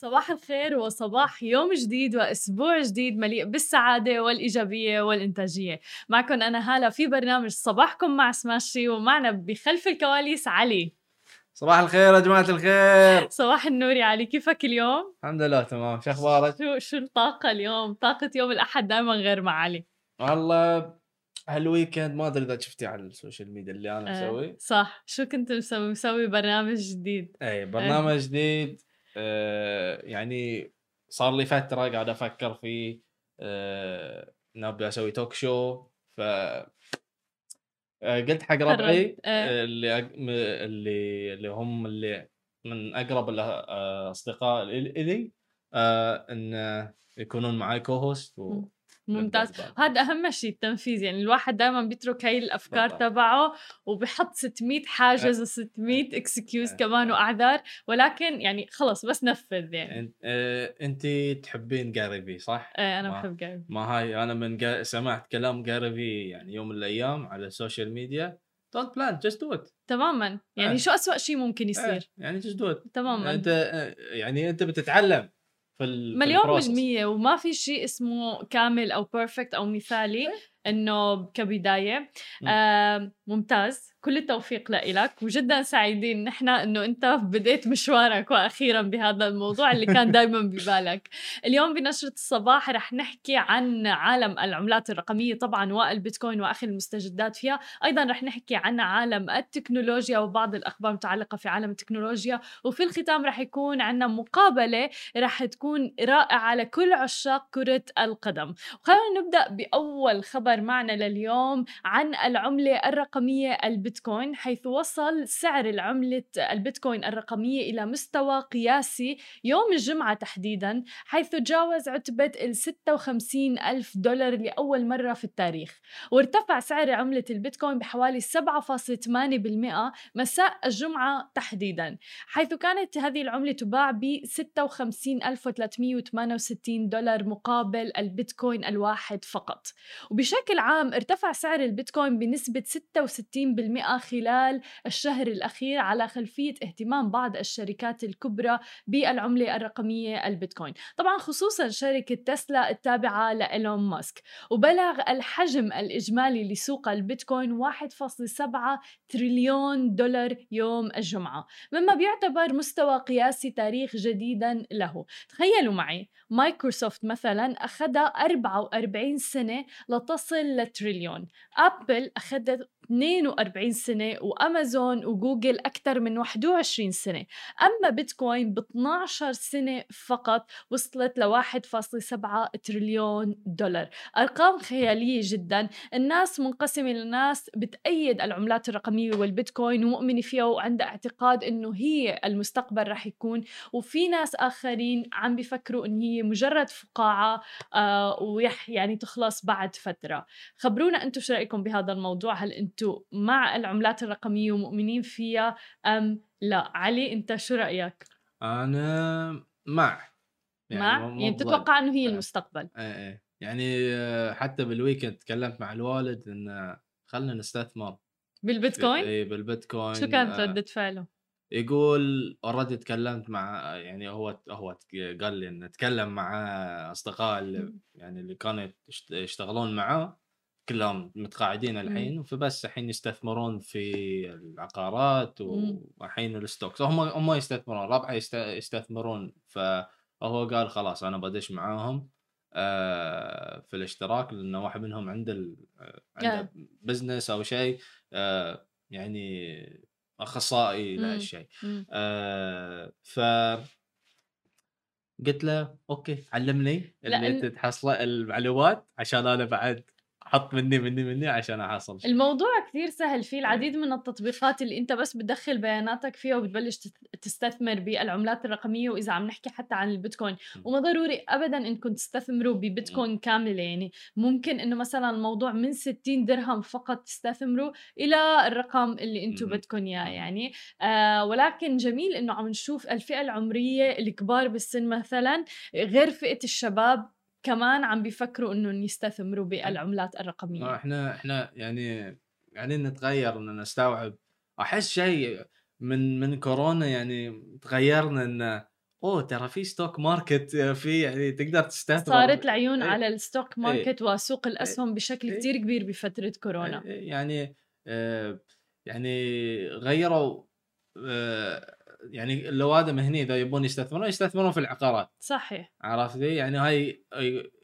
صباح الخير وصباح يوم جديد وأسبوع جديد مليء بالسعادة والإيجابية والإنتاجية. معكم أنا هالة في برنامج صباحكم مع سماشي ومعنا بخلف الكواليس علي. صباح الخير يا جماعة الخير. صباح النور يا علي كيفك اليوم؟ الحمد لله تمام. شو أخبارك؟ شو شو الطاقة اليوم؟ طاقة يوم الأحد دائما غير مع علي. والله هال weekend ما أدري إذا شفتي على ال social media اللي أنا آه، مسوي. صح. شو كنت مسوي؟ مسوي برنامج جديد. اي برنامج جديد. آه يعني صار لي فترة قاعد أفكر فيه آه نبي أسوي talk show ف آه، قلت حق ربعي آه. آه، اللي اللي اللي هم اللي من أقرب الاصدقاء إلي آه إن يكونون معي co-host و ممتاز. نبدأ البرنامج. هذا أهم شيء التنفيذ. يعني الواحد دائما بيترك هاي الأفكار بالضبط. تبعه وبحط 600 حاجز و600 excuse أه. كمان وأعذار. ولكن يعني خلص بس نفذ يعني. انت آه، انت تحبين Gary صح؟ إيه أنا بحب جاي ما هاي أنا من جا... سمعت كلام Gary يعني يوم من الأيام على ال social media don't plan just do it تماما. يعني آه. شو أسوأ شيء ممكن يصير؟ يعني just do it تماما. أنت آه، يعني أنت بتتعلم. في مليون. بالمية وما في شيء اسمه كامل أو perfect أو مثالي إنه كبداية مم. آه ممتاز كل التوفيق لإلك. وجدا سعيدين نحن إنه أنت بديت مشوارك وأخيرا بهذا الموضوع اللي كان دايما ببالك. اليوم بنشرة الصباح رح نحكي عن عالم العملات الرقمية طبعا والبيتكوين وأخذ المستجدات فيها. أيضا رح نحكي عن عالم التكنولوجيا وبعض الأخبار المتعلقة في عالم التكنولوجيا. وفي الختام رح يكون عندنا مقابلة رح تكون رائعة لكل عشاق كرة القدم. خلينا نبدأ بأول خبر معنا لليوم عن العملة الرقمية البيتكوين حيث وصل سعر العملة البيتكوين الرقمية إلى مستوى قياسي يوم الجمعة تحديدا حيث تجاوز عتبة ال 56 ألف دولار لأول مرة في التاريخ. وارتفع سعر عملة البيتكوين بحوالي 7.8% مساء الجمعة تحديدا حيث كانت هذه العملة تباع ب 56368 دولار مقابل البيتكوين الواحد فقط. وبشكل عام ارتفع سعر البيتكوين بنسبة 66% خلال الشهر الأخير على خلفية اهتمام بعض الشركات الكبرى بالعملة الرقمية البيتكوين. طبعا خصوصا شركة تسلا التابعة لإيلون ماسك. وبلغ الحجم الإجمالي لسوق البيتكوين 1.7 تريليون دولار يوم الجمعة مما بيعتبر مستوى قياسي تاريخ جديدا له. تخيلوا معي مايكروسوفت مثلا أخذها 44 سنة لتصل لتريليون. أبل أخذت 42 سنة وأمازون وجوجل أكثر من 21 سنة. أما بيتكوين ب 12 سنة فقط وصلت ل 1.7 تريليون دولار. أرقام خيالية جدا. الناس منقسمة لناس بتأيد العملات الرقمية والبيتكوين ومؤمنة فيها وعندها اعتقاد إنه هي المستقبل رح يكون. وفي ناس آخرين عم بيفكروا إن هي مجرد فقاعة آه ويح يعني تخلص بعد فترة. خبرونا أنتم شو رأيكم بهذا الموضوع؟ هل أنتم مع العملات الرقمية ومؤمنين فيها أم لا؟ علي أنت شو رأيك؟ أنا مع. مع؟ مو- مو يعني. بتتوقع إنه هي آه. المستقبل. إيه إيه. يعني آه، حتى بال weekend تكلمت مع الوالد إن خلنا نستثمر. بالبيتكوين؟ اي بالبيتكوين شو كانت آه، ردة فعله؟ يقول already تكلمت مع يعني هو هو قال لي إنه تكلم مع أصدقاء اللي. يعني اللي كانوا يشت- يشتغلون معاه كلهم متقاعدين الحين فبس الحين يستثمرون في العقارات. والحين ال stocks هم هم يستثمرون ربعه يست- يستثمرون فهو قال خلاص أنا بدش معاهم آه، في الاشتراك لأنه واحد منهم عنده عنده business أو شيء آه، يعني أخصائي. لهالشيء مم. آه، ف قلت له أوكي علمني اللي أنت تحصله المعلومات عشان أنا بعد أحط مني مني مني عشان أحصل. الموضوع كثير سهل في العديد من التطبيقات اللي أنت بس بتدخل بياناتك فيها وبتبلش تستثمر بالعملات الرقمية وإذا عم نحكي حتى عن البيتكوين. وما ضروري ابدا انكم تستثمروا ببيتكوين كامله يعني ممكن إنه مثلا الموضوع من 60 درهم فقط تستثمروا إلى الرقم اللي أنتم. بدكم إياه. يعني آه ولكن جميل إنه عم نشوف الفئة العمرية الكبار بالسن مثلا غير فئة الشباب كمان عم بيفكروا إنهم يستثمروا بالعملات الرقمية. إحنا إحنا يعني قاعدين نتغير ان نستوعب. أحس شيء من من كورونا يعني تغيرنا إن أوه ترى في stock market في يعني تقدر تستثمر. صارت العيون إيه. على الستوك ماركت وسوق الأسهم بشكل إيه. كتير كبير بفترة كورونا. إيه، يعني آه، يعني غيروا آه، يعني اللوادم هني إذا يبون يستثمرون يستثمرون في العقارات صحيح عرفتي يعني هاي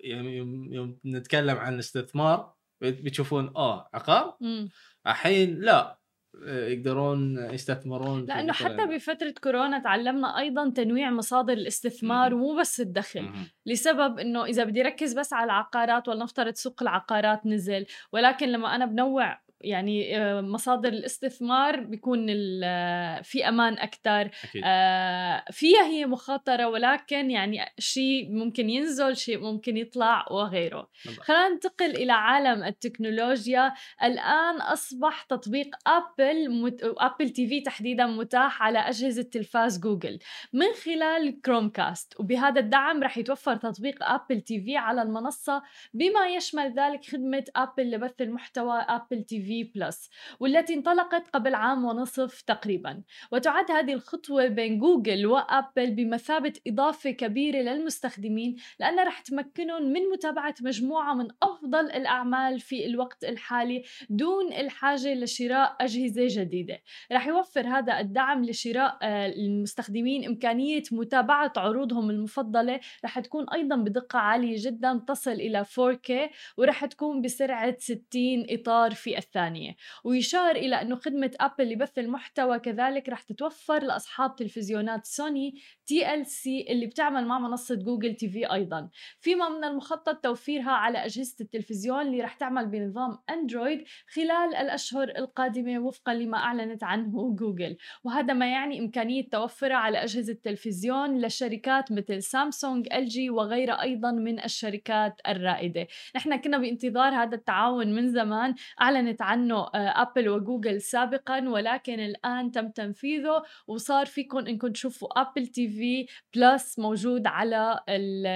يعني يوم نتكلم عن الاستثمار بتشوفون آه عقار مم. الحين لا يقدرون يستثمرون لأنه حتى بفترة كورونا تعلمنا أيضا تنويع مصادر الاستثمار مم. ومو بس الدخل مهم. لسبب إنه إذا بدي ركز بس على العقارات ولنفترض سوق العقارات نزل ولكن لما أنا بنوع يعني آه، مصادر الاستثمار بيكون آه، في أمان أكثر آه، فيها هي مخاطرة ولكن يعني شيء ممكن ينزل شيء ممكن يطلع وغيره. خلينا ننتقل إلى عالم التكنولوجيا. الآن أصبح تطبيق آبل مت... آبل TV تحديدا متاح على أجهزة تلفاز جوجل. من خلال كروم كاست وبهذا الدعم رح يتوفر تطبيق آبل TV على المنصة. بما يشمل ذلك خدمة آبل لبث المحتوى آبل TV Plus والتي انطلقت قبل عام ونصف تقريبا. وتعد هذه الخطوة بين جوجل وأبل بمثابة إضافة كبيرة للمستخدمين لأنها رح تمكنهم من متابعة مجموعة من أفضل الأعمال في الوقت الحالي دون الحاجة لشراء أجهزة جديدة. رح يوفر هذا الدعم لشراء آه، المستخدمين إمكانية متابعة عروضهم المفضلة. رح تكون أيضا بدقة عالية جدا تصل إلى 4K ورح تكون بسرعة 60 إطار في الثانية ويشار إلى أنه خدمة أبل لبث المحتوى كذلك رح تتوفر لأصحاب تلفزيونات سوني TCL اللي بتعمل مع منصة جوجل TV أيضا. فيما من المخطط توفيرها على أجهزة التلفزيون اللي رح تعمل بنظام أندرويد خلال الأشهر القادمة وفقا لما أعلنت عنه جوجل. وهذا ما يعني إمكانية توفرها على أجهزة التلفزيون لشركات مثل سامسونج LG وغيرها أيضا من الشركات الرائدة. نحن كنا بانتظار هذا التعاون من زمان. أعلنت عنه آه، أبل وجوجل سابقا ولكن الآن تم تنفيذه. وصار فيكم إنكم تشوفوا أبل TV Plus موجود على ال-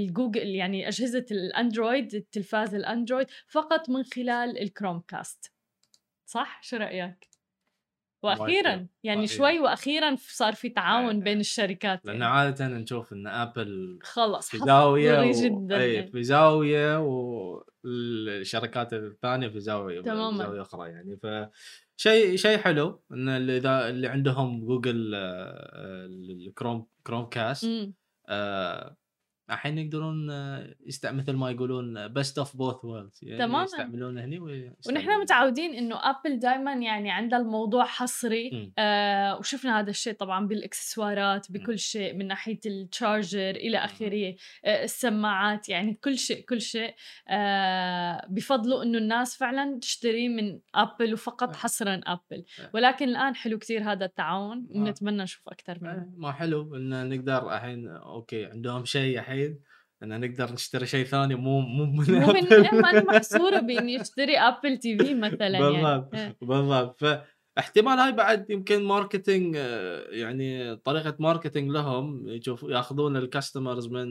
الجوجل يعني أجهزة الأندرويد التلفاز الأندرويد فقط من خلال الكروم كاست صح شو رأيك وأخيرا يعني. شوي وأخيرا صار في تعاون. بين الشركات لأن يعني. عاده نشوف إن ابل خلص في زاوية و... جدا أي في زاوية والشركات الثانية في زاوية تماماً. زاوية أخرى يعني ف شيء شيء حلو إن اللي إذا اللي عندهم جوجل الكروم كروم كاست. آه، الحين يقدرون آه، best مثل ما يقولون best of both worlds يعني تماماً. يستعملونه هني ونحن. متعودين إنه ابل دائما يعني عندها الموضوع حصري. آه وشفنا هذا الشيء طبعا بالإكسسوارات بكل شيء من ناحية ال charger إلى آخره آه السماعات يعني كل شيء كل شيء آه بفضلوا إنه الناس فعلا تشتري من ابل وفقط آه. حصرا ابل آه. ولكن الآن حلو كثير هذا التعاون آه. ونتمنى نشوف أكثر منه ما حلو إن نقدر الحين okay عندهم شيء الحين إن نقدر نشتري شيء ثاني مو مو من مو من. ما أنا محصورة بإني أشتري ابل TV مثلا يعني بالضبط آه. بالضبط فاحتمال هاي بعد يمكن marketing آه، يعني طريقة marketing لهم يشوف ياخذون ال customers من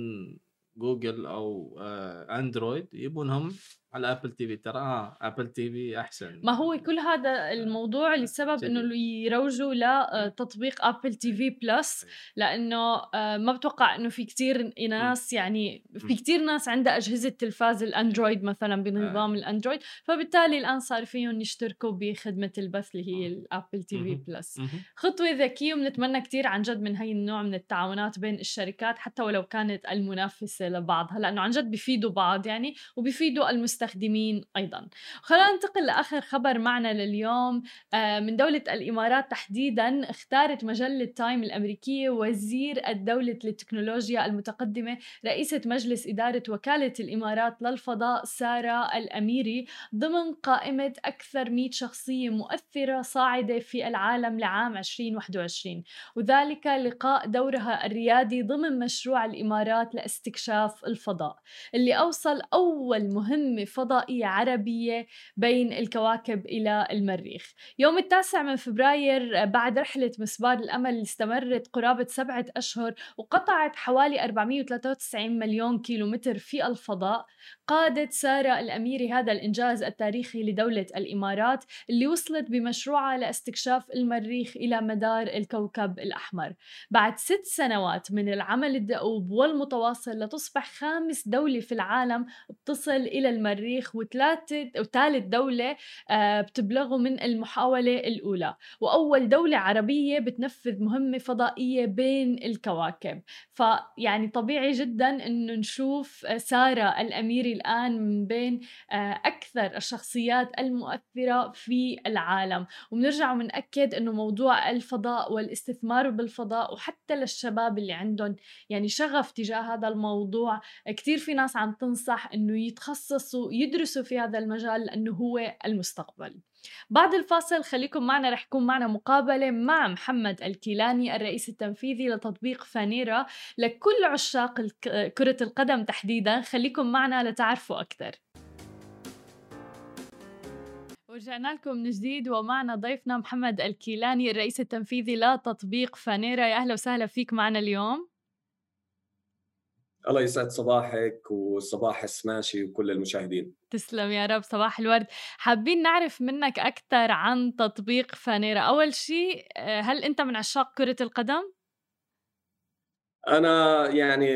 جوجل أو آه، اندرويد يبونهم على ابل TV ترى آه ابل TV أحسن ما هو كل هذا الموضوع لسبب. إنه يروجوا لتطبيق ابل TV Plus لأنه آه، ما بتوقع إنه في كتير ناس يعني في م. كتير ناس عندها أجهزة تلفاز الأندرويد مثلا بنظام الأندرويد فبالتالي الآن صار فيهم يشتركوا بخدمة البث اللي هي آه. الابل TV. Plus مهم. خطوة ذكية وبنتمنى كتير عن جد من هاي النوع من التعاونات بين الشركات حتى ولو كانت المنافسة لبعضها لأنه عن جد بيفيدوا بعض يعني وبيفيدوا المستخدمين أيضا. خلينا ننتقل لآخر خبر معنا لليوم. آه، من دولة الإمارات تحديدا اختارت مجلة تايم الأمريكية وزير الدولة للتكنولوجيا المتقدمة رئيسة مجلس إدارة وكالة الإمارات للفضاء سارة الأميري ضمن قائمة أكثر 100 شخصية مؤثرة صاعدة في العالم لعام 2021 وذلك لقاء دورها الريادي ضمن مشروع الإمارات لاستكشاف الفضاء. اللي أوصل أول مهمة فضائية عربية بين الكواكب إلى المريخ. يوم التاسع من فبراير بعد رحلة مسبار الأمل اللي استمرت قرابة سبعة أشهر وقطعت حوالي 493 مليون كيلومتر في الفضاء. قادت سارة الأميري هذا الإنجاز التاريخي لدولة الإمارات اللي وصلت بمشروعها لاستكشاف المريخ إلى مدار الكوكب الأحمر. بعد ست سنوات من العمل الدؤوب والمتواصل لتصبح خامس دولة في العالم بتصل إلى المريخ. وثلاثة وثالث دولة آه، بتبلغوا من المحاولة الأولى. وأول دولة عربية بتنفذ مهمة فضائية بين الكواكب. فيعني طبيعي جدا أنه نشوف سارة الأميري الآن من بين آه، أكثر الشخصيات المؤثرة في العالم. وبنرجع ونأكد أنه موضوع الفضاء والاستثمار بالفضاء وحتى للشباب اللي عندهم يعني شغف تجاه هذا الموضوع كثير في ناس عم تنصح أنه يتخصصوا يدرسوا في هذا المجال لأنه هو المستقبل. بعد الفاصل خليكم معنا رح يكون معنا مقابلة مع محمد الكيلاني الرئيس التنفيذي لتطبيق فانيرا لكل عشاق كرة القدم تحديدا. خليكم معنا لتعرفوا أكثر. ورجعنا لكم من جديد ومعنا ضيفنا محمد الكيلاني الرئيس التنفيذي لتطبيق فانيرا. يا أهلا وسهلا فيك معنا اليوم. الله يسعد صباحك وصباح السماشي وكل المشاهدين تسلم يا رب صباح الورد حابين نعرف منك أكثر عن تطبيق فانيرا أول شيء هل أنت من عشاق كرة القدم؟ أنا يعني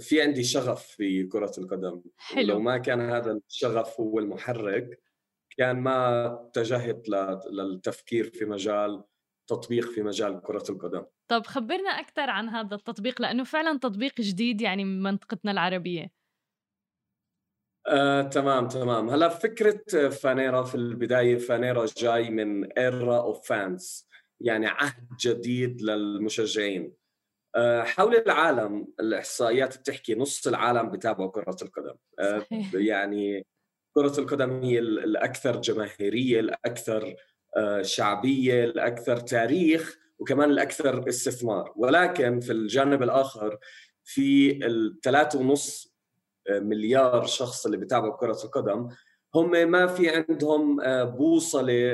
في عندي شغف في كرة القدم حلو. لو ما كان هذا الشغف هو المحرك كان ما اتجهت للتفكير في مجال تطبيق في مجال كرة القدم. طب خبرنا أكثر عن هذا التطبيق لأنه فعلا تطبيق جديد يعني من منطقتنا العربية. آه، تمام تمام. هلا فكرة فانيرا في البداية فانيرا جاي من ايرا اوف فانز يعني عهد جديد للمشجعين. آه، حول العالم الإحصائيات بتحكي نص العالم بتابعوا كرة القدم. آه، صحيح. يعني كرة القدم هي الأكثر جماهيرية الأكثر آه، شعبية الأكثر تاريخ وكمان الأكثر استثمار. ولكن في الجانب الآخر في الثلاثة ونص آه، مليار شخص اللي بيتابعوا كرة القدم هم ما في عندهم آه، بوصلة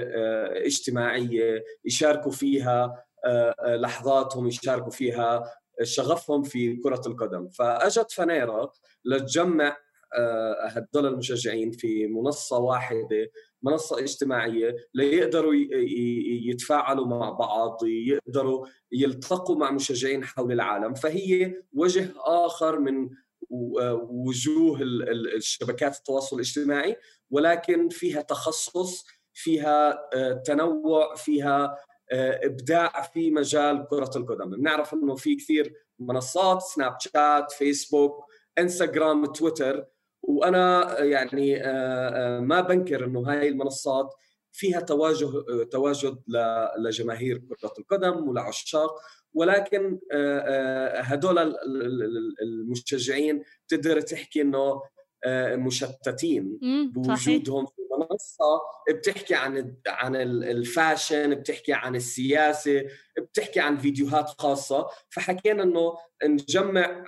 اجتماعية يشاركوا فيها لحظاتهم يشاركوا فيها شغفهم في كرة القدم. فأجت فانيرا لتجمع هدول المشجعين في منصة واحدة منصة اجتماعية ليقدروا يتفاعلوا مع بعض يقدروا يلتقوا مع مشجعين حول العالم. فهي وجه آخر من وجوه الشبكات التواصل الاجتماعي ولكن فيها تخصص فيها آه، تنوع فيها آه، إبداع في مجال كرة القدم. بنعرف إنه في كثير منصات سناب شات فيسبوك إنستغرام تويتر وأنا يعني آه، آه، ما بنكر إنه هاي المنصات فيها تواجه تواجد لجماهير كرة القدم ولعشاق ولكن آه، هدول المشجعين تقدر تحكي إنه مشتتين بوجودهم في المنصه بتحكي عن عن الفاشن بتحكي عن السياسة بتحكي عن فيديوهات خاصة فحكينا إنه نجمع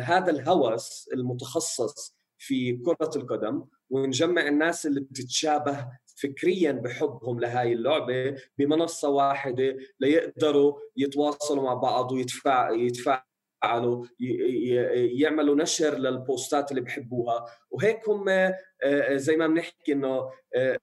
هذا الهوس المتخصص في كرة القدم ونجمع الناس اللي بتتشابه فكريا بحبهم لهاي اللعبة بمنصة واحدة ليقدروا يتواصلوا مع بعض ويتفاعلوا يعملوا نشر للبوستات اللي بحبوها. وهيك هم زي ما بنحكي إنه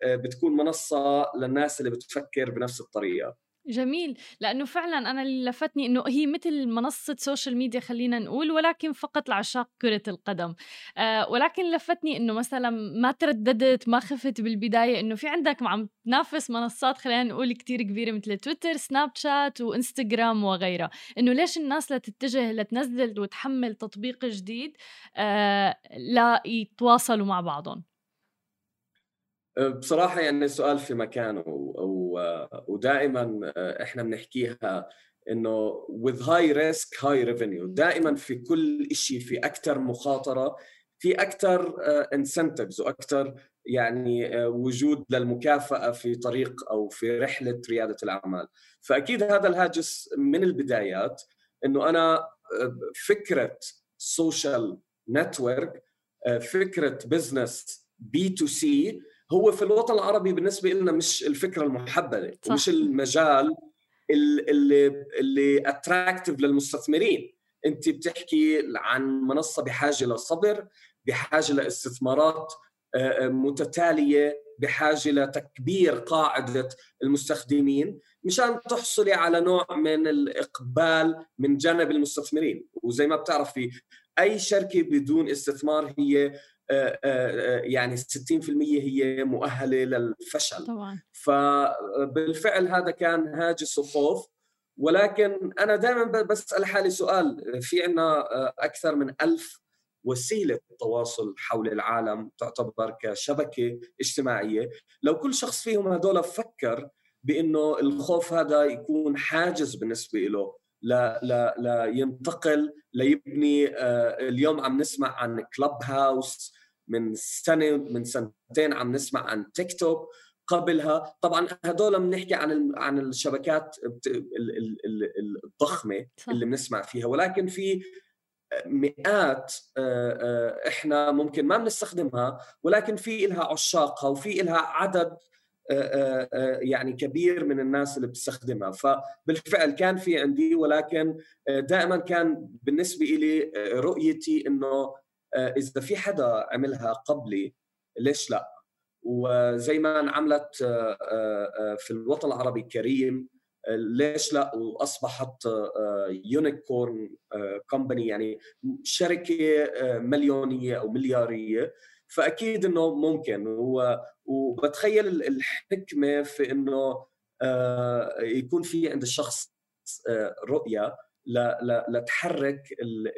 بتكون منصة للناس اللي بتفكر بنفس الطريقة. جميل. لأنه فعلا أنا اللي لفتني إنه هي مثل منصة social media خلينا نقول ولكن فقط لعشاق كرة القدم. آه ولكن لفتني إنه مثلا ما ترددت ما خفت بالبداية إنه في عندك عم تنافس منصات خلينا نقول كتير كبيرة مثل تويتر سناب شات وإنستغرام وغيرها. إنه ليش الناس لا تتجه لتنزل وتحمل تطبيق جديد آه لا يتواصلوا مع بعضهم؟ بصراحة يعني السؤال في مكانه ودائما إحنا بنحكيها إنه with high risk high revenue. دائما في كل شيء في أكثر مخاطرة في أكثر incentives وأكثر يعني وجود للمكافأة في طريق أو في رحلة ريادة الأعمال. فأكيد هذا الهاجس من البدايات إنه أنا فكرة سوشيال network فكرة business B2C هو في الوطن العربي بالنسبة لنا مش الفكرة المحببة صح. ومش المجال اللي اللي attractive للمستثمرين أنت بتحكي عن منصة بحاجة لصبر بحاجة لاستثمارات آه، آه، متتالية بحاجة لتكبير قاعدة المستخدمين مشان تحصلي على نوع من الإقبال من جانب المستثمرين وزي ما بتعرفي أي شركة بدون استثمار هي يعني 60% هي مؤهلة للفشل. طبعا. فبالفعل هذا كان هاجس وخوف ولكن أنا دائما بسأل حالي سؤال. في عندنا أكثر من ألف وسيلة تواصل حول العالم تعتبر كشبكة اجتماعية. لو كل شخص فيهم هذول فكر بأنه الخوف هذا يكون حاجز بالنسبة له لا لا لا ينتقل ليبني آه، اليوم عم نسمع عن كلب هاوس من سنة من سنتين عم نسمع عن تيك توك قبلها. طبعا هدول بنحكي عن عن الشبكات الضخمة اللي بنسمع فيها. ولكن في مئات آه، آه، إحنا ممكن ما بنستخدمها ولكن في لها عشاقها وفي لها عدد آه، يعني كبير من الناس اللي بتستخدمها. فبالفعل كان في عندي ولكن دائما كان بالنسبة لي رؤيتي إنه إذا في حدا عملها قبلي ليش لا؟ وزي ما انعملت في الوطن العربي الكريم ليش لا؟ وأصبحت unicorn آه، company آه، يعني شركة آه، مليونية أو مليارية. فأكيد إنه ممكن. وبتخيل الحكمة في إنه يكون في عند الشخص رؤية لتحرك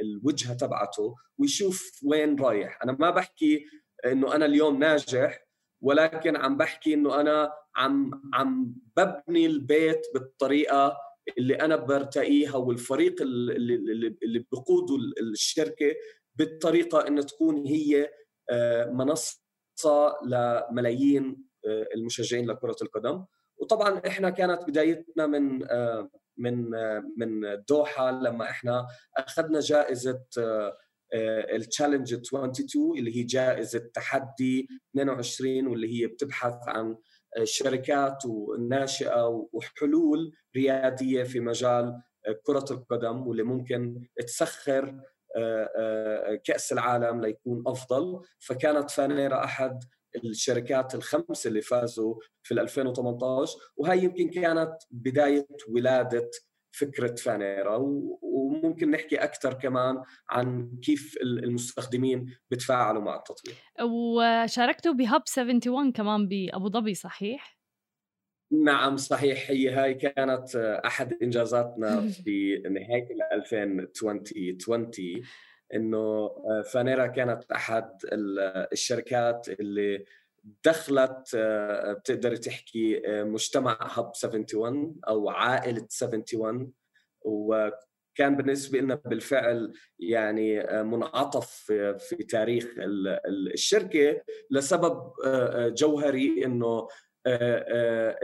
الوجهة تبعته ويشوف وين رايح. أنا ما بحكي إنه أنا اليوم ناجح ولكن عم بحكي إنه أنا عم عم ببني البيت بالطريقة اللي أنا برتقيها والفريق اللي اللي بقوده الشركة بالطريقة إنه تكون هي آه، منصه لملايين آه، المشجعين لكرة القدم. وطبعا إحنا كانت بدايتنا من آه، من من الدوحه لما إحنا أخذنا جائزة التشالنج 22 اللي هي جائزة تحدي 22 واللي هي بتبحث عن شركات وناشئة وحلول ريادية في مجال كرة القدم واللي ممكن تسخر آه، آه، كأس العالم ليكون أفضل. فكانت فانيرا أحد الشركات الخمسه اللي فازوا في 2018 وهي يمكن كانت بداية ولادة فكرة فانيرا. وممكن نحكي أكثر كمان عن كيف المستخدمين بتفاعلوا مع التطبيق وشاركتوا بهاب 71 كمان بأبو ظبي صحيح؟ نعم صحيح. هي هاي كانت أحد إنجازاتنا في نهاية 2020 إنه فانيرا كانت أحد الشركات اللي دخلت بتقدر تحكي مجتمع هب 71 أو عائلة 71 وكان بالنسبة لنا بالفعل يعني منعطف في تاريخ الشركة لسبب جوهري إنه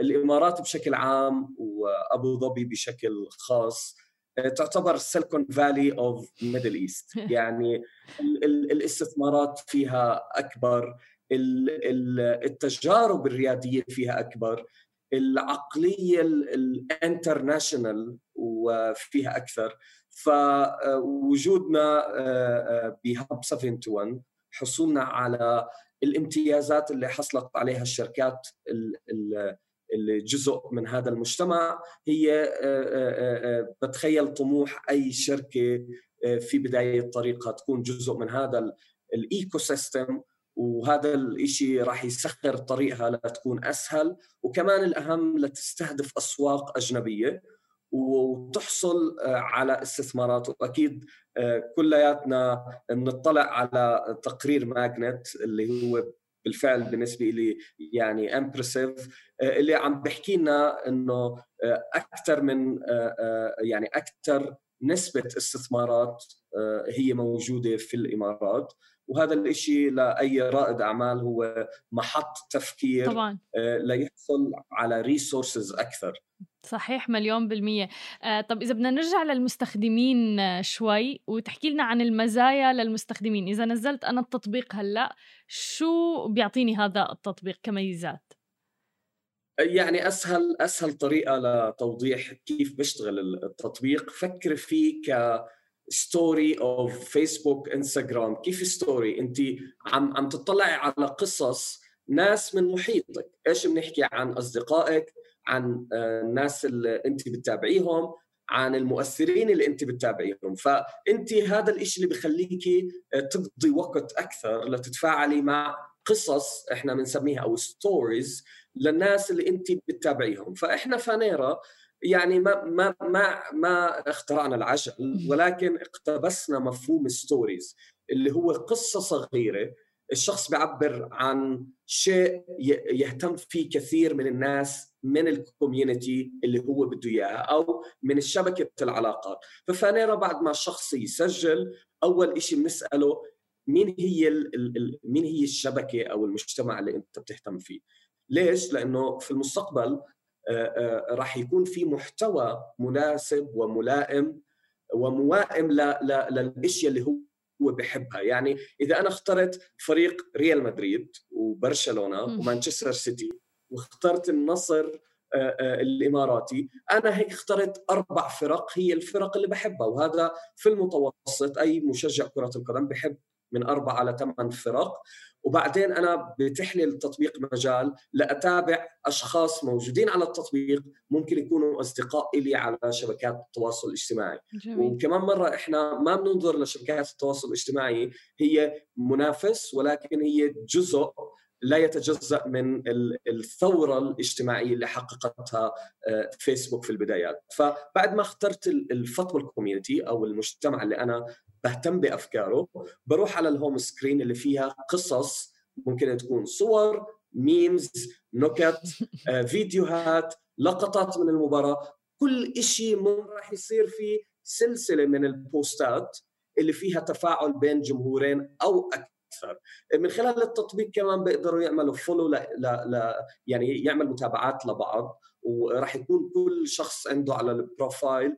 الإمارات بشكل عام وأبو ظبي بشكل خاص تعتبر Silicon Valley of Middle East يعني الاستثمارات فيها أكبر التجارب الريادية فيها أكبر العقلية ال international وفيها أكثر. فوجودنا آه، آه، ب Hub 71 حصولنا على الامتيازات اللي حصلت عليها الشركات اللي جزء من هذا المجتمع هي آه، بتخيل طموح أي شركة في بداية طريقها تكون جزء من هذا ال ecosystem وهذا الإشي راح يسخر طريقها لتكون أسهل وكمان الأهم لتستهدف أسواق أجنبية. وتحصل آه، على استثمارات. وأكيد آه، كلياتنا بنطلع على تقرير Magnitt اللي هو بالفعل بالنسبة لي يعني impressive آه، اللي عم بحكي لنا إنه أكثر من يعني أكثر نسبة استثمارات هي موجودة في الإمارات. وهذا الشيء لأي رائد أعمال هو محط تفكير طبعا. آه، ليحصل على resources أكثر. صحيح مليون بالمية. آه طب إذا بدنا نرجع للمستخدمين شوي وتحكي لنا عن المزايا للمستخدمين. إذا نزلت أنا التطبيق هلأ شو بيعطيني هذا التطبيق كميزات؟ يعني أسهل أسهل طريقة لتوضيح كيف بيشتغل التطبيق. فكر فيه ك story of فيسبوك انستغرام كيف story أنت عم عم تطلعي على قصص ناس من محيطك. إيش بنحكي عن أصدقائك عن الناس اللي أنت بتتابعيهم عن المؤثرين اللي أنت بتتابعيهم. فأنت هذا الشيء اللي بخليكي تقضي وقت أكثر لتتفاعلي مع قصص إحنا بنسميها أو stories للناس اللي أنت بتتابعيهم. فإحنا فانيرا يعني ما ما ما ما اخترعنا العجل ولكن اقتبسنا مفهوم stories اللي هو قصة صغيرة الشخص بيعبر عن شيء يهتم فيه كثير من الناس من الكوميونتي اللي هو بده إياها أو من شبكه العلاقات. ففانيرا بعد ما الشخص يسجل أول شيء بنسأله مين هي مين هي الشبكة أو المجتمع اللي أنت بتهتم فيه؟ ليش؟ لأنه في المستقبل راح يكون في محتوى مناسب وملائم وموائم للأشياء اللي هو هو بحبها يعني إذا أنا اخترت فريق ريال مدريد وبرشلونة ومانشستر سيتي واخترت النصر الإماراتي أنا هيك اخترت أربع فرق هي الفرق اللي بحبها. وهذا في المتوسط أي مشجع كرة القدم بحب من أربع على ثمان فرق. وبعدين أنا بتح لي التطبيق مجال لأتابع أشخاص موجودين على التطبيق ممكن يكونوا أصدقاء لي على شبكات التواصل الاجتماعي جميل. وكمان مرة إحنا ما بننظر لشبكات التواصل الاجتماعي هي منافس ولكن هي جزء لا يتجزأ من الثورة الاجتماعية اللي حققتها آه، فيسبوك في البدايات. فبعد ما اخترت ال football community أو المجتمع اللي أنا بهتم بأفكاره بروح على ال home screen اللي فيها قصص ممكن تكون صور memes نكت آه، فيديوهات لقطات من المباراة. كل شيء راح يصير في سلسلة من ال post ات اللي فيها تفاعل بين جمهورين أو أكثر. من خلال التطبيق كمان بيقدروا يعملوا follow ل... ل... ل... يعني يعمل متابعات لبعض وراح يكون كل شخص عنده على ال profile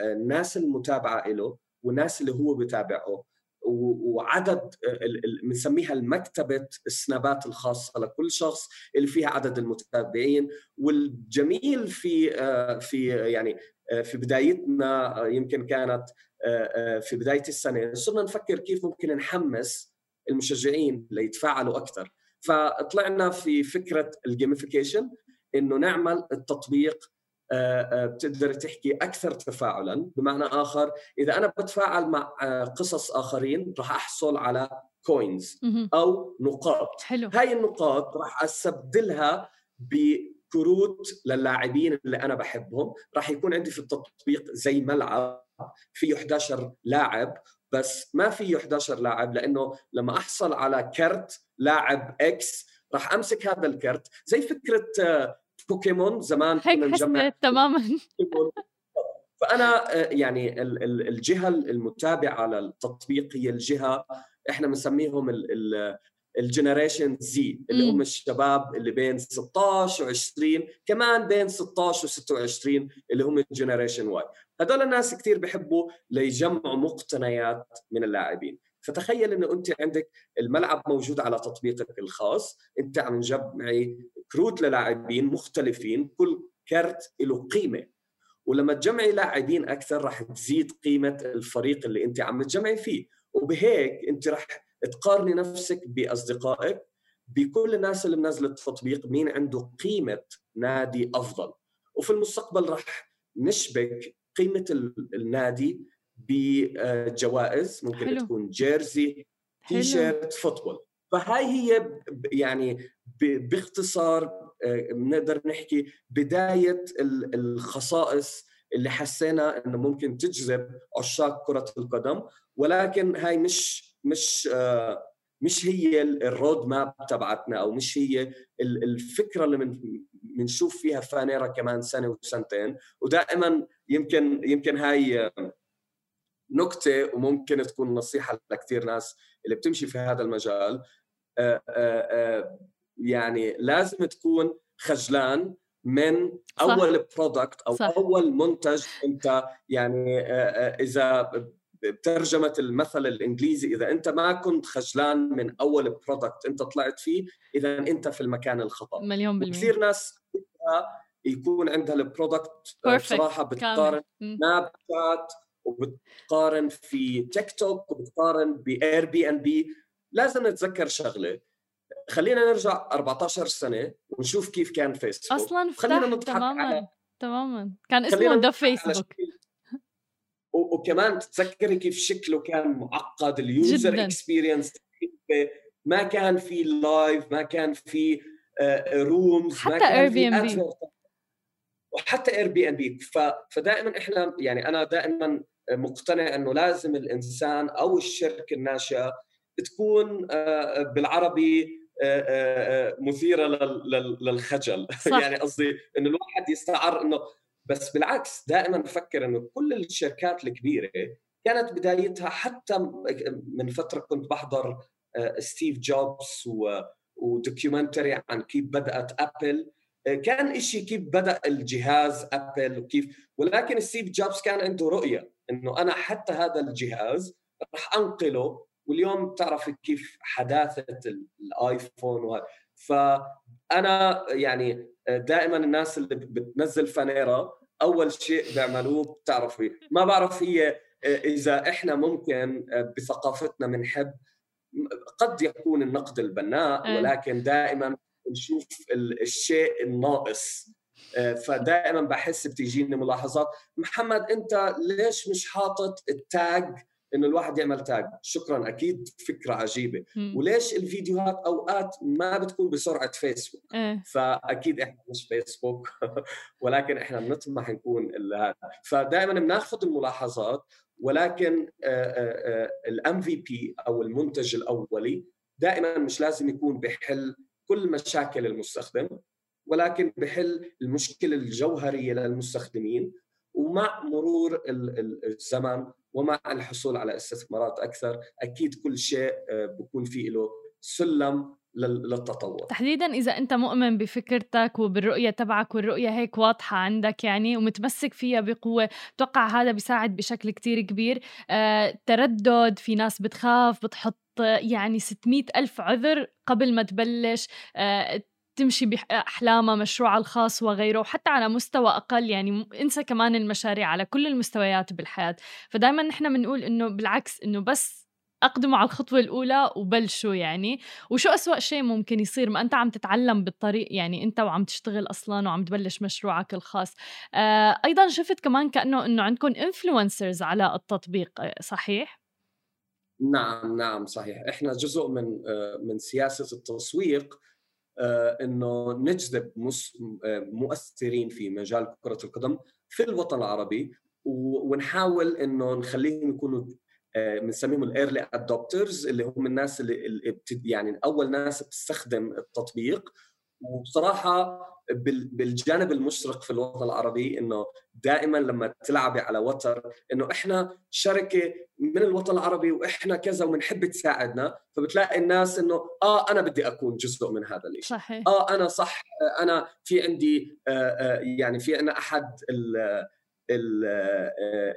الناس المتابعة له والناس اللي هو بتابعه وعدد بنسميها المكتبة السنابات الخاصة لكل شخص اللي فيها عدد المتابعين والجميل في في يعني في بدايتنا يمكن كانت في بداية السنة صرنا نفكر كيف ممكن نحمس المشجعين ليتفاعلوا أكثر فطلعنا في فكرة الجيميفيكيشن إنه نعمل التطبيق آه، آه، بتقدر تحكي أكثر تفاعلا بمعنى آخر إذا أنا بتفاعل مع آه، قصص آخرين راح أحصل على coins أو نقاط. حلو. هاي النقاط راح أستبدلها بكروت للاعبين اللي أنا بحبهم راح يكون عندي في التطبيق زي ملعب فيه 11 لاعب بس ما فيه 11 لاعب لأنه لما أحصل على كرت لاعب X راح أمسك هذا الكرت. زي فكرة بوكيمون زمان هيك نجمع تماما. فأنا آه، يعني الجهة المتابعة للتطبيق هي الجهة إحنا بنسميهم ال Generation Z اللي هم الشباب اللي بين 16 و20 كمان بين 16 و26 اللي هم ال Generation Y هذول الناس كثير بحبوا ليجمعوا مقتنيات من اللاعبين. فتخيل إنه أنت عندك الملعب موجود على تطبيقك الخاص أنت عم تجمعي كروت للاعبين مختلفين كل كرت له قيمة. ولما تجمعي لاعبين أكثر راح تزيد قيمة الفريق اللي أنت عم تجمعي فيه. وبهيك أنت راح تقارني نفسك بأصدقائك بكل الناس اللي منزله التطبيق مين عنده قيمة نادي أفضل. وفي المستقبل راح نشبك قيمة النادي بجوائز ممكن حلو. تكون jersey T-shirt football. فهاي هي يعني باختصار آه، بنقدر نحكي بداية الخصائص اللي حسينا إنه ممكن تجذب عشاق كرة القدم. ولكن هاي مش مش آه، مش هي الرود ماب تبعتنا أو مش هي الفكرة اللي من بنشوف فيها فانيرا كمان سنة وسنتين ودائما يمكن يمكن هاي نكتة وممكن تكون نصيحة لكثير ناس اللي بتمشي في هذا المجال آه، آه، آه، يعني لازم تكون خجلان من. أول product أو صح. أول منتج أنت يعني إذا بترجمة المثل الإنجليزي إذا أنت ما كنت خجلان من أول product أنت طلعت فيه إذا أنت في المكان الخطأ. مليون بالمية. كثير ناس يكون عندها ال product بصراحه بتقارن سناب شات وبتقارن في تيك توك وبتقارن ب Airbnb لازم نتذكر شغلة. خلينا نرجع 14 سنة ونشوف كيف كان فيسبوك أصلا خلينا نضحك تماما على... تماما كان اسمه The Facebook وكمان تتذكري كيف شكله كان معقد ال user experience ما كان في live ما كان في rooms حتى Airbnb وحتى Airbnb فدائما إحنا يعني أنا دائما مقتنع إنه لازم الإنسان أو الشركة الناشئة تكون آه، بالعربي آه، آه، مثيرة للخجل. صح. يعني قصدي إنه الواحد يستعر إنه بس بالعكس دائما بفكر إنه كل الشركات الكبيرة كانت بدايتها حتى من فترة كنت بحضر ستيف جوبز و documentary عن كيف بدأت Apple كان إشي كيف بدأ الجهاز Apple وكيف ولكن ستيف جوبز كان عنده رؤية إنه أنا حتى هذا الجهاز راح أنقله واليوم بتعرف كيف حداثة ال iPhone وهذا. فأنا يعني دائما الناس اللي بتنزل فانيرا أول شيء بيعملوه بتعرفي ما بعرف هي إذا إحنا ممكن بثقافتنا بنحب قد يكون النقد البناء ولكن دائما نشوف الشيء الناقص. فدائما بحس بتيجيني ملاحظات. محمد أنت ليش مش حاطط التاج إنه الواحد يعمل تاج شكرا أكيد فكرة عجيبة م. وليش الفيديوهات أوقات ما بتكون بسرعة فيسبوك آه. فأكيد إحنا مش فيسبوك ولكن إحنا بنطمح نكون فدائما بناخذ الملاحظات ولكن الام في بي أو المنتج الأولي دائما مش لازم يكون بحل كل مشاكل المستخدم ولكن بحل المشكلة الجوهرية للمستخدمين ومع مرور الزمن ومع الحصول على استثمارات أكثر أكيد كل شيء آه، بكون فيه له سلم للتطور. تحديدا إذا أنت مؤمن بفكرتك وبالرؤية تبعك والرؤية هيك واضحة عندك يعني ومتمسك فيها بقوة بتوقع هذا بيساعد بشكل كتير كبير. آه، تردد في ناس بتخاف بتحط يعني 600 ألف عذر قبل ما تبلش. آه، تمشي بأحلامها مشروعها الخاص وغيره وحتى على مستوى أقل يعني انسى كمان المشاريع على كل المستويات بالحياة. فدايما نحن بنقول إنه بالعكس إنه بس اقدموا على الخطوة الأولى وبلشوا يعني. وشو أسوأ شيء ممكن يصير؟ ما أنت عم تتعلم بالطريق يعني أنت وعم تشتغل أصلا وعم تبلش مشروعك الخاص. آه أيضا شفت كمان كأنه إنه عندكم influencers على التطبيق صحيح؟ نعم نعم صحيح. إحنا جزء من آه، من سياسة التسويق إنه نجذب آه، مؤثرين في مجال كرة القدم في الوطن العربي ونحاول إنه نخليهم يكونوا بنسميهم ال early adopters اللي هم الناس اللي يعني أول ناس بتستخدم التطبيق. وبصراحة بالجانب المشرق في الوطن العربي إنه دائما لما تلعبي على وتر إنه إحنا شركة من الوطن العربي وإحنا كذا وبنحب تساعدنا فبتلاقي الناس إنه آه أنا بدي أكون جزء من هذا الشيء صحيح. آه أنا صح أنا في عندي آه آه يعني في عندنا أحد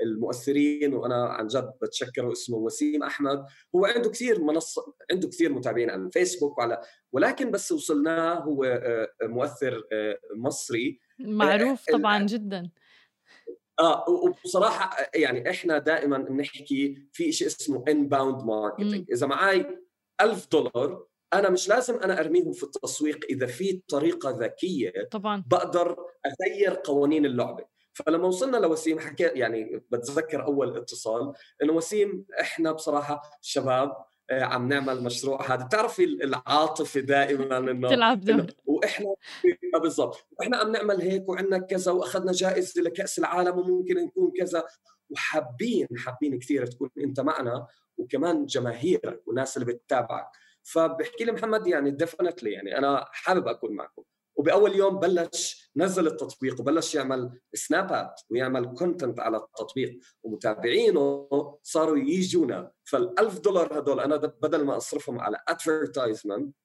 المؤثرين وأنا عن جد بتشكره اسمه وسيم أحمد. هو عنده كثير منصه عنده كثير متابعين على الفيسبوك وعلى ولكن بس وصلناه هو آه، مؤثر آه، مصري. معروف طبعا جدا. آه وبصراحه يعني إحنا دائما بنحكي في شيء اسمه inbound marketing إذا معي ألف دولار أنا مش لازم أنا أرميهم في التسويق إذا في طريقة ذكية طبعا. بقدر أغير قوانين اللعبة. فلما وصلنا لوسيم حكيت يعني بتذكر أول اتصال إنه وسيم إحنا بصراحة شباب آه، عم نعمل مشروع هذا. بتعرفي العاطفة دائما إنه تلعب دور. وإحنا بالضبط. وإحنا عم نعمل هيك وعندنا كذا وأخذنا جائزة لكأس العالم وممكن نكون كذا. وحابين حابين كثير تكون أنت معنا وكمان جماهيرك والناس اللي بتتابعك. فبحكي لي محمد يعني definitely يعني أنا حابب أكون معكم. وبأول يوم بلش نزل التطبيق وبلش يعمل سنابات ويعمل content على التطبيق ومتابعينه صاروا يجونا. فال1000 دولار هدول أنا بدل ما أصرفهم على advertisement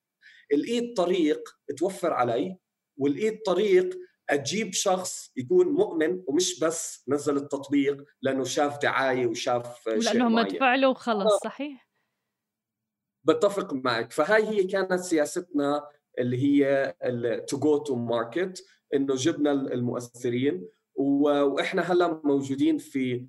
لقيت طريق توفر علي ولقيت طريق أجيب شخص يكون مؤمن ومش بس نزل التطبيق لأنه شاف دعاية وشاف لأنه مدفوع له وخلص آه. صحيح؟ بتفق معك. فهاي هي كانت سياستنا اللي هي to go to market إنه جبنا المؤثرين. وإحنا هلأ موجودين في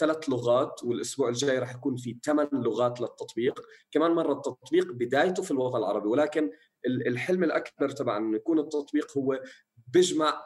ثلاث لغات والأسبوع الجاي راح يكون في ثمان لغات للتطبيق. كمان مرة التطبيق بدايته في الوطن العربي ولكن الحلم الأكبر تبع إنه يكون التطبيق هو بيجمع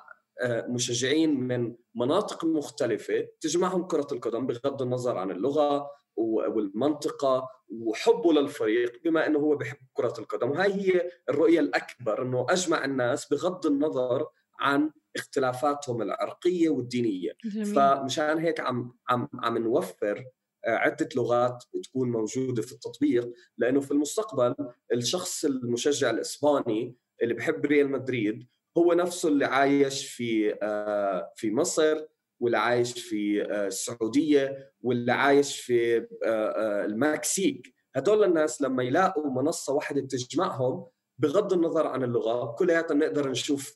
مشجعين من مناطق مختلفة تجمعهم كرة القدم بغض النظر عن اللغة. والمنطقة وحبه للفريق بما أنه هو بحب كرة القدم وهي هي الرؤية الأكبر أنه أجمع الناس بغض النظر عن اختلافاتهم العرقية والدينية جميل. فمشان هيك عم عم عم نوفر آه، عدة لغات تكون موجودة في التطبيق لأنه في المستقبل الشخص المشجع الإسباني اللي بحب ريال مدريد هو نفسه اللي عايش في آه، في مصر واللي عايش في آه، السعودية واللي عايش في آه، المكسيك هدول الناس لما يلاقوا منصة واحدة بتجمعهم بغض النظر عن اللغة كلياتنا نقدر نشوف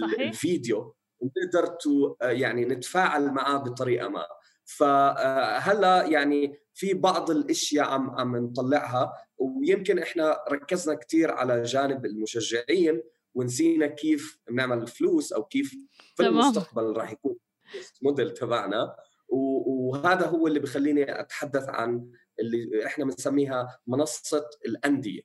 صحيح. الفيديو ونقدر يعني نتفاعل معاه بطريقة ما فهلا يعني في بعض الأشياء عم عم نطلعها ويمكن إحنا ركزنا كثير على جانب المشجعين ونسينا كيف بنعمل فلوس أو كيف في تمام. المستقبل راح يكون موديل تبعنا. وهذا هو اللي بخليني أتحدث عن اللي إحنا بنسميها منصة الأندية.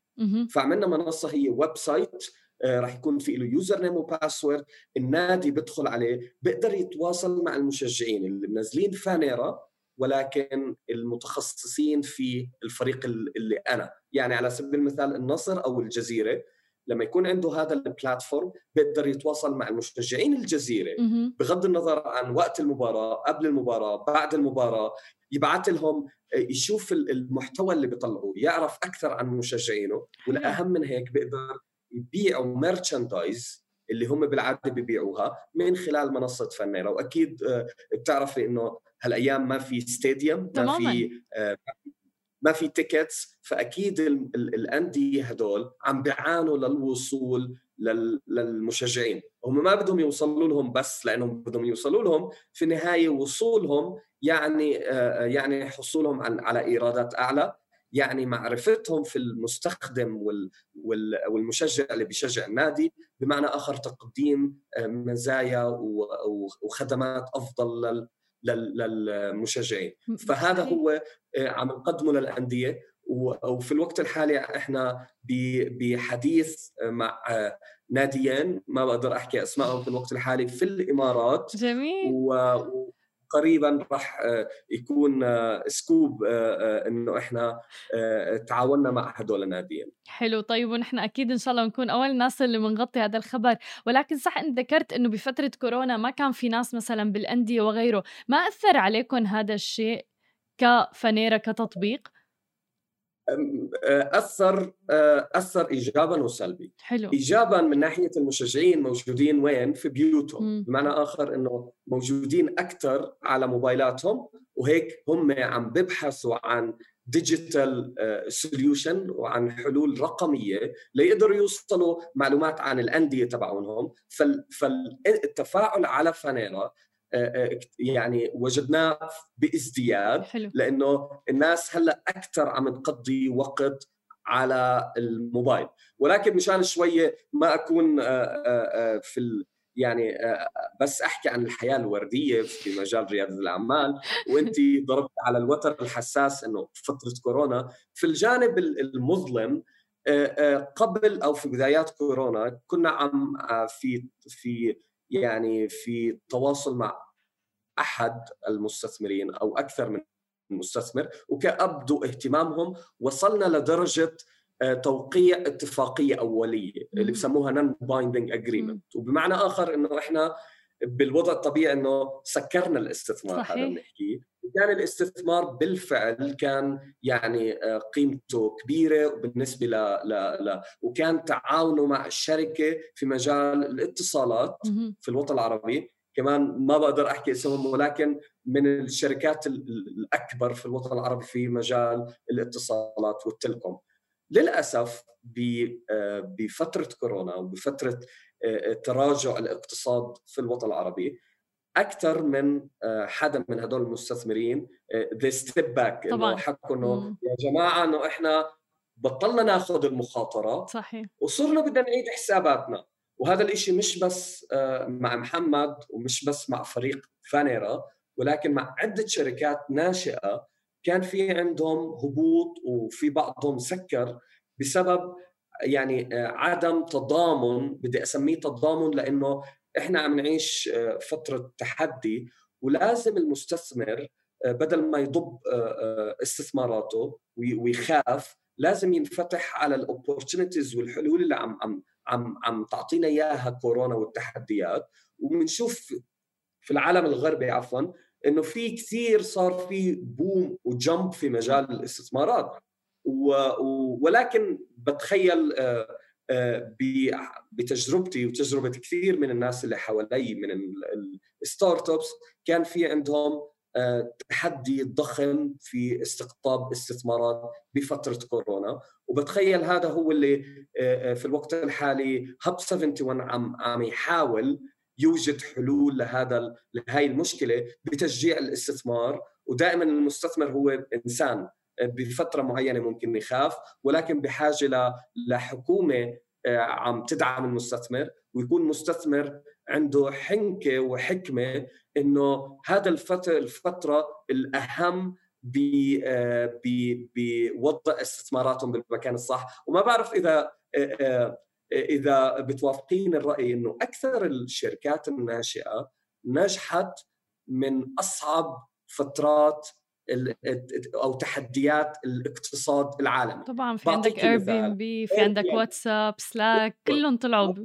فعملنا منصة هي website آه، راح يكون في له username و password النادي بيدخل عليه بيقدر يتواصل مع المشجعين اللي منزلين فانيرا ولكن المتخصصين في الفريق اللي أنا. يعني على سبيل المثال النصر أو الجزيرة لما يكون عنده هذا ال platform بيقدر يتواصل مع المشجعين الجزيرة بغض النظر عن وقت المباراة قبل المباراة بعد المباراة يبعث لهم يشوف المحتوى اللي بيطلعوه يعرف أكثر عن مشجعينه والأهم من هيك بيقدر يبيعوا merchandise اللي هم بالعادة ببيعوها من خلال منصة فانيرا. وأكيد آه، بتعرفي إنه هالأيام ما في stadium ما في آه، ما في tickets فأكيد الأندية هدول عم بيعانوا للوصول للمشجعين. هم ما بدهم يوصلوا لهم بس لأنهم بدهم يوصلوا لهم في النهاية وصولهم يعني آه، يعني حصولهم على إيرادات أعلى. يعني معرفتهم في المستخدم والمشجع اللي بيشجع النادي بمعنى آخر تقديم آه، مزايا وخدمات أفضل للمشجعين. فهذا هو آه، عم نقدمه للأندية. وفي الوقت الحالي إحنا بحديث مع آه، ناديين. ما بقدر أحكي أسمائهم في الوقت الحالي في الإمارات. جميل. قريبا راح آه، يكون آه، سكوب آه، إنه إحنا تعاوننا مع هدول الناديين. حلو طيب ونحن أكيد إن شاء الله بنكون أول الناس اللي بنغطي هذا الخبر. ولكن صح انت ذكرت إنه بفترة كورونا ما كان في ناس مثلا بالأندية وغيره. ما أثر عليكم هذا الشيء كفنيرة كتطبيق؟ أثر أثر ايجابا وسلبي. حلو. ايجابا من ناحية المشجعين موجودين وين؟ في بيوتهم. بمعنى آخر إنه موجودين أكثر على موبايلاتهم وهيك هم عم ببحثوا عن digital solution وعن حلول رقمية ليقدروا يوصلوا معلومات عن الأندية تبعونهم. فالتفاعل على فانيرا يعني وجدناه بازدياد حلو. لأنه الناس هلأ أكثر عم تقضي وقت على الموبايل. ولكن مشان شوية ما أكون آه، آه، آه، في يعني بس أحكي عن الحياة الوردية في مجال رياده الأعمال. وأنت ضربت على الوتر الحساس إنه فترة كورونا. في الجانب المظلم قبل أو في بدايات كورونا كنا عم في في يعني في تواصل مع أحد المستثمرين أو أكثر من مستثمر وكان بدوا اهتمامهم وصلنا لدرجة آه، توقيع اتفاقية أولية اللي بسموها non-binding agreement وبمعنى آخر إنه إحنا بالوضع الطبيعي إنه سكرنا الاستثمار صحيح. هذا بنحكيه وكان الاستثمار بالفعل كان يعني قيمته كبيرة وبالنسبه ل, ل, ل وكان تعاونه مع الشركة في مجال الاتصالات في الوطن العربي. كمان ما بقدر أحكي اسمهم ولكن من الشركات الأكبر في الوطن العربي في مجال الاتصالات والتلكم للأسف بفترة كورونا وبفترة تراجع الاقتصاد في الوطن العربي أكثر من حدا من هدول المستثمرين they step back إنه حكوا إنه يا جماعة إنه إحنا بطلنا ناخذ المخاطرة صحيح. وصرنا بدنا نعيد حساباتنا. وهذا الإشي مش بس مع محمد ومش بس مع فريق فانيرا ولكن مع عدة شركات ناشئة كان في عندهم هبوط وفي بعضهم سكر بسبب يعني عدم تضامن بدي أسميه تضامن لإنه إحنا عم نعيش فترة تحدي ولازم المستثمر بدل ما يضب استثماراته ويخاف لازم ينفتح على الاوبورتونيتيز والحلول اللي عم عم عم عم تعطينا إياها كورونا والتحديات. وبنشوف في العالم الغربي عفوا إنه في كثير صار في بوم وجمب في مجال الاستثمارات. ولكن بتخيل آه، آه، بتجربتي وتجربة كثير من الناس اللي حوالي من الستارت ابس كان في عندهم آه، تحدي ضخم في استقطاب استثمارات بفترة كورونا. وبتخيل هذا هو اللي في الوقت الحالي هب 71 عم عم يحاول يوجد حلول لهذا لهي المشكلة بتشجيع الاستثمار. ودائما المستثمر هو إنسان. بفترة معينة ممكن يخاف ولكن بحاجة لحكومة آه، عم تدعم المستثمر ويكون مستثمر عنده حنكة وحكمة إنه هذا الفترة الفترة الأهم آه، بوضع استثماراتهم بالمكان الصح. وما بعرف إذا آه، إذا بتوافقين الرأي إنه أكثر الشركات الناشئة نجحت من أصعب فترات أو تحديات الاقتصاد العالمي. طبعا في عندك اير بي ام بي في عندك واتساب Slack كلهم طلعوا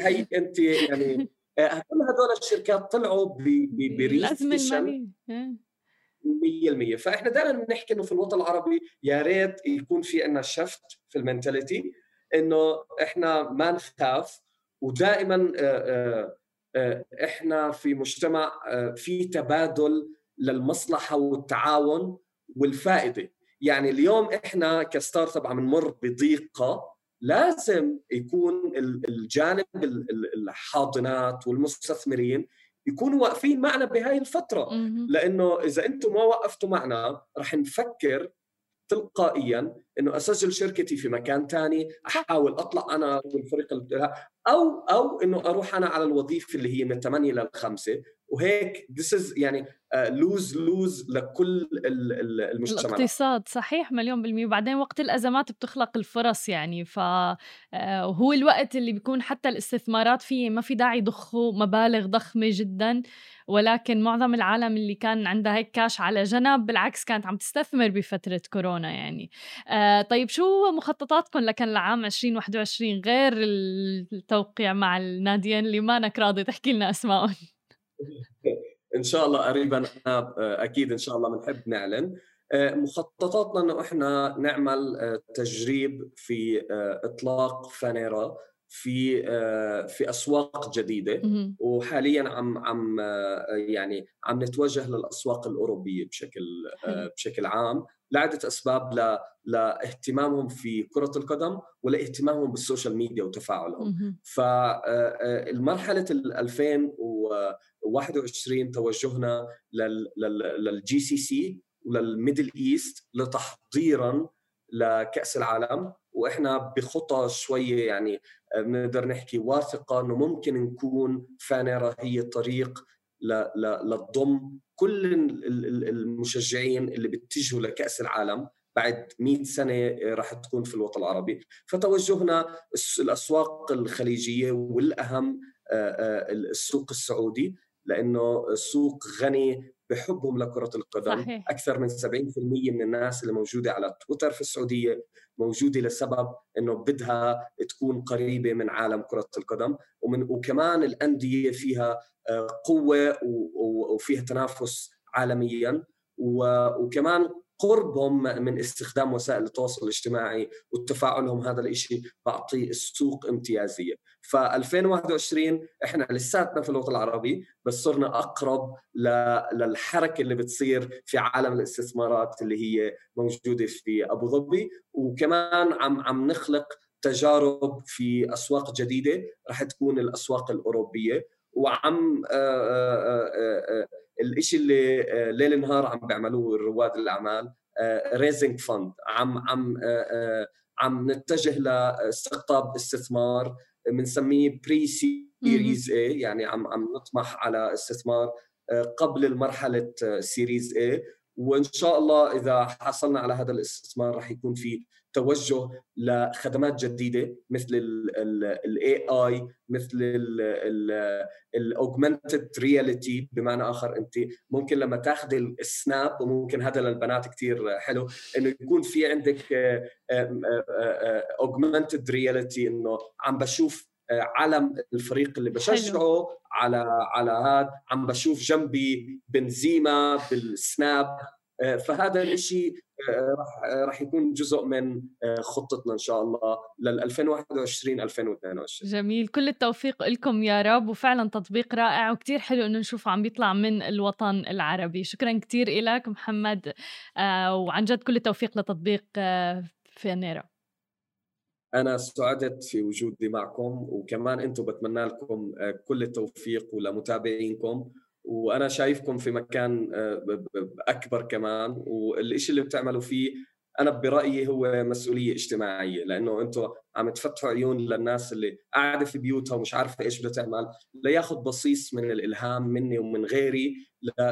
هي أنت يعني آه، كل هذول الشركات طلعوا ب recession 100% فإحنا دائما بنحكي إنه في الوطن العربي يا ريت يكون في عندنا shift في ال mentality إنه إحنا ما نخاف ودائما آه، آه، إحنا في مجتمع في تبادل للمصلحة والتعاون والفائدة. يعني اليوم إحنا ك startup عم نمر بضيقه لازم يكون الجانب الحاضنات والمستثمرين يكونوا واقفين معنا بهاي الفترة. لأنه إذا أنتم ما وقفتوا معنا رح نفكر تلقائيا إنه اسجل شركتي في مكان ثاني أحاول أطلع أنا والفريق أو أو إنه أروح أنا على الوظيفة اللي هي من 8 لل 5 وهيك this is يعني loss uh, loss لكل المجتمعات الاقتصاد صحيح مليون بالمية. وبعدين وقت الأزمات بتخلق الفرص يعني فهو آه، الوقت اللي بيكون حتى الاستثمارات فيه ما في داعي يضخوا مبالغ ضخمة جدا ولكن معظم العالم اللي كان عندها هيك كاش على جنب بالعكس كانت عم تستثمر بفترة كورونا يعني. آه طيب شو مخططاتكم لكن لعام 2021 غير التوقيع مع الناديين اللي مانك راضي تحكي لنا أسمائهم؟ إن شاء الله قريبا أكيد إن شاء الله بنحب نعلن. آه، مخططاتنا إنه إحنا نعمل آه، تجريب في إطلاق فانيرا في في أسواق جديدة. وحاليا عم عم يعني عم نتوجه للأسواق الأوروبية بشكل بشكل عام. لعدة أسباب لاهتمامهم في كرة القدم ولاهتمامهم بال social media وتفاعلهم. فالمرحله 2021 توجهنا لل GCC ولل Middle East لتحضيرا لكأس العالم. وإحنا بخطى شوية يعني بنقدر نحكي واثقة إنه ممكن نكون فاينرجي طريق للضم كل المشجعين اللي بيتجهوا لكأس العالم بعد 100 سنة راح تكون في الوطن العربي. فتوجهنا الأسواق الخليجية والأهم السوق السعودي لأنه السوق غني بحبهم لكرة القدم. صحيح. أكثر من 70% من الناس اللي موجودة على تويتر في السعودية موجودة لسبب أنه بدها تكون قريبة من عالم كرة القدم. ومن وكمان الأندية فيها قوة وفيها تنافس عالميا. وكمان قربهم من استخدام وسائل التواصل الاجتماعي وتفاعلهم هذا الشيء بعطي السوق امتيازية. ف 2021 إحنا لساتنا في الوطن العربي بس صرنا أقرب للحركة اللي بتصير في عالم الاستثمارات اللي هي موجودة في أبو ظبي. وكمان عم عم نخلق تجارب في أسواق جديدة رح تكون الأسواق الأوروبية. وعم الشيء اللي ليل نهار عم بيعملوه رواد الأعمال raising fund عم عم عم نتجه لاستقطاب استثمار بنسميه pre-series A يعني عم عم نطمح على استثمار قبل المرحلة series A وإن شاء الله إذا حصلنا على هذا الاستثمار راح يكون في توجه لخدمات جديدة مثل ال AI مثل ال augmented reality بمعنى آخر أنت ممكن لما تاخذي ال Snap وممكن هذا للبنات كثير حلو إنه يكون في عندك augmented reality إنه عم بشوف علم الفريق اللي بشجعه على على هذا عم بشوف جنبي بنزيما بال Snap فهذا الشيء راح راح يكون جزء من خطتنا إن شاء الله لل 2021 2022 جميل. كل التوفيق لكم يا رب وفعلا تطبيق رائع وكتير حلو إنه نشوفه عم بيطلع من الوطن العربي. شكرا كتير لك محمد وعن جد كل التوفيق لتطبيق فينيرا أنا سعدت في وجودي معكم وكمان أنتم بتمنى لكم كل التوفيق ولمتابعينكم. وأنا شايفكم في مكان آه، أكبر كمان. والشيء اللي بتعملوا فيه أنا برأيي هو مسؤولية اجتماعية لأنه أنتم عم تفتحوا عيون للناس اللي قاعدة في بيوتها ومش عارفة إيش بدها تعمل لياخذ بصيص من الإلهام مني ومن غيري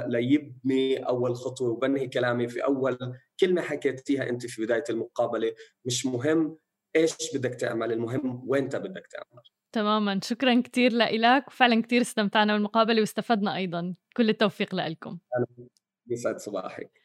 ليبني أول خطوة وبنهي كلامي في أول كلمة حكيتيها أنت في بداية المقابلة. مش مهم إيش بدك تعمل المهم وين بدك تعمل. تماما. شكرا كثير لك وفعلا كثير استمتعنا بالمقابلة واستفدنا أيضا. كل التوفيق لكم يسعد صباحك.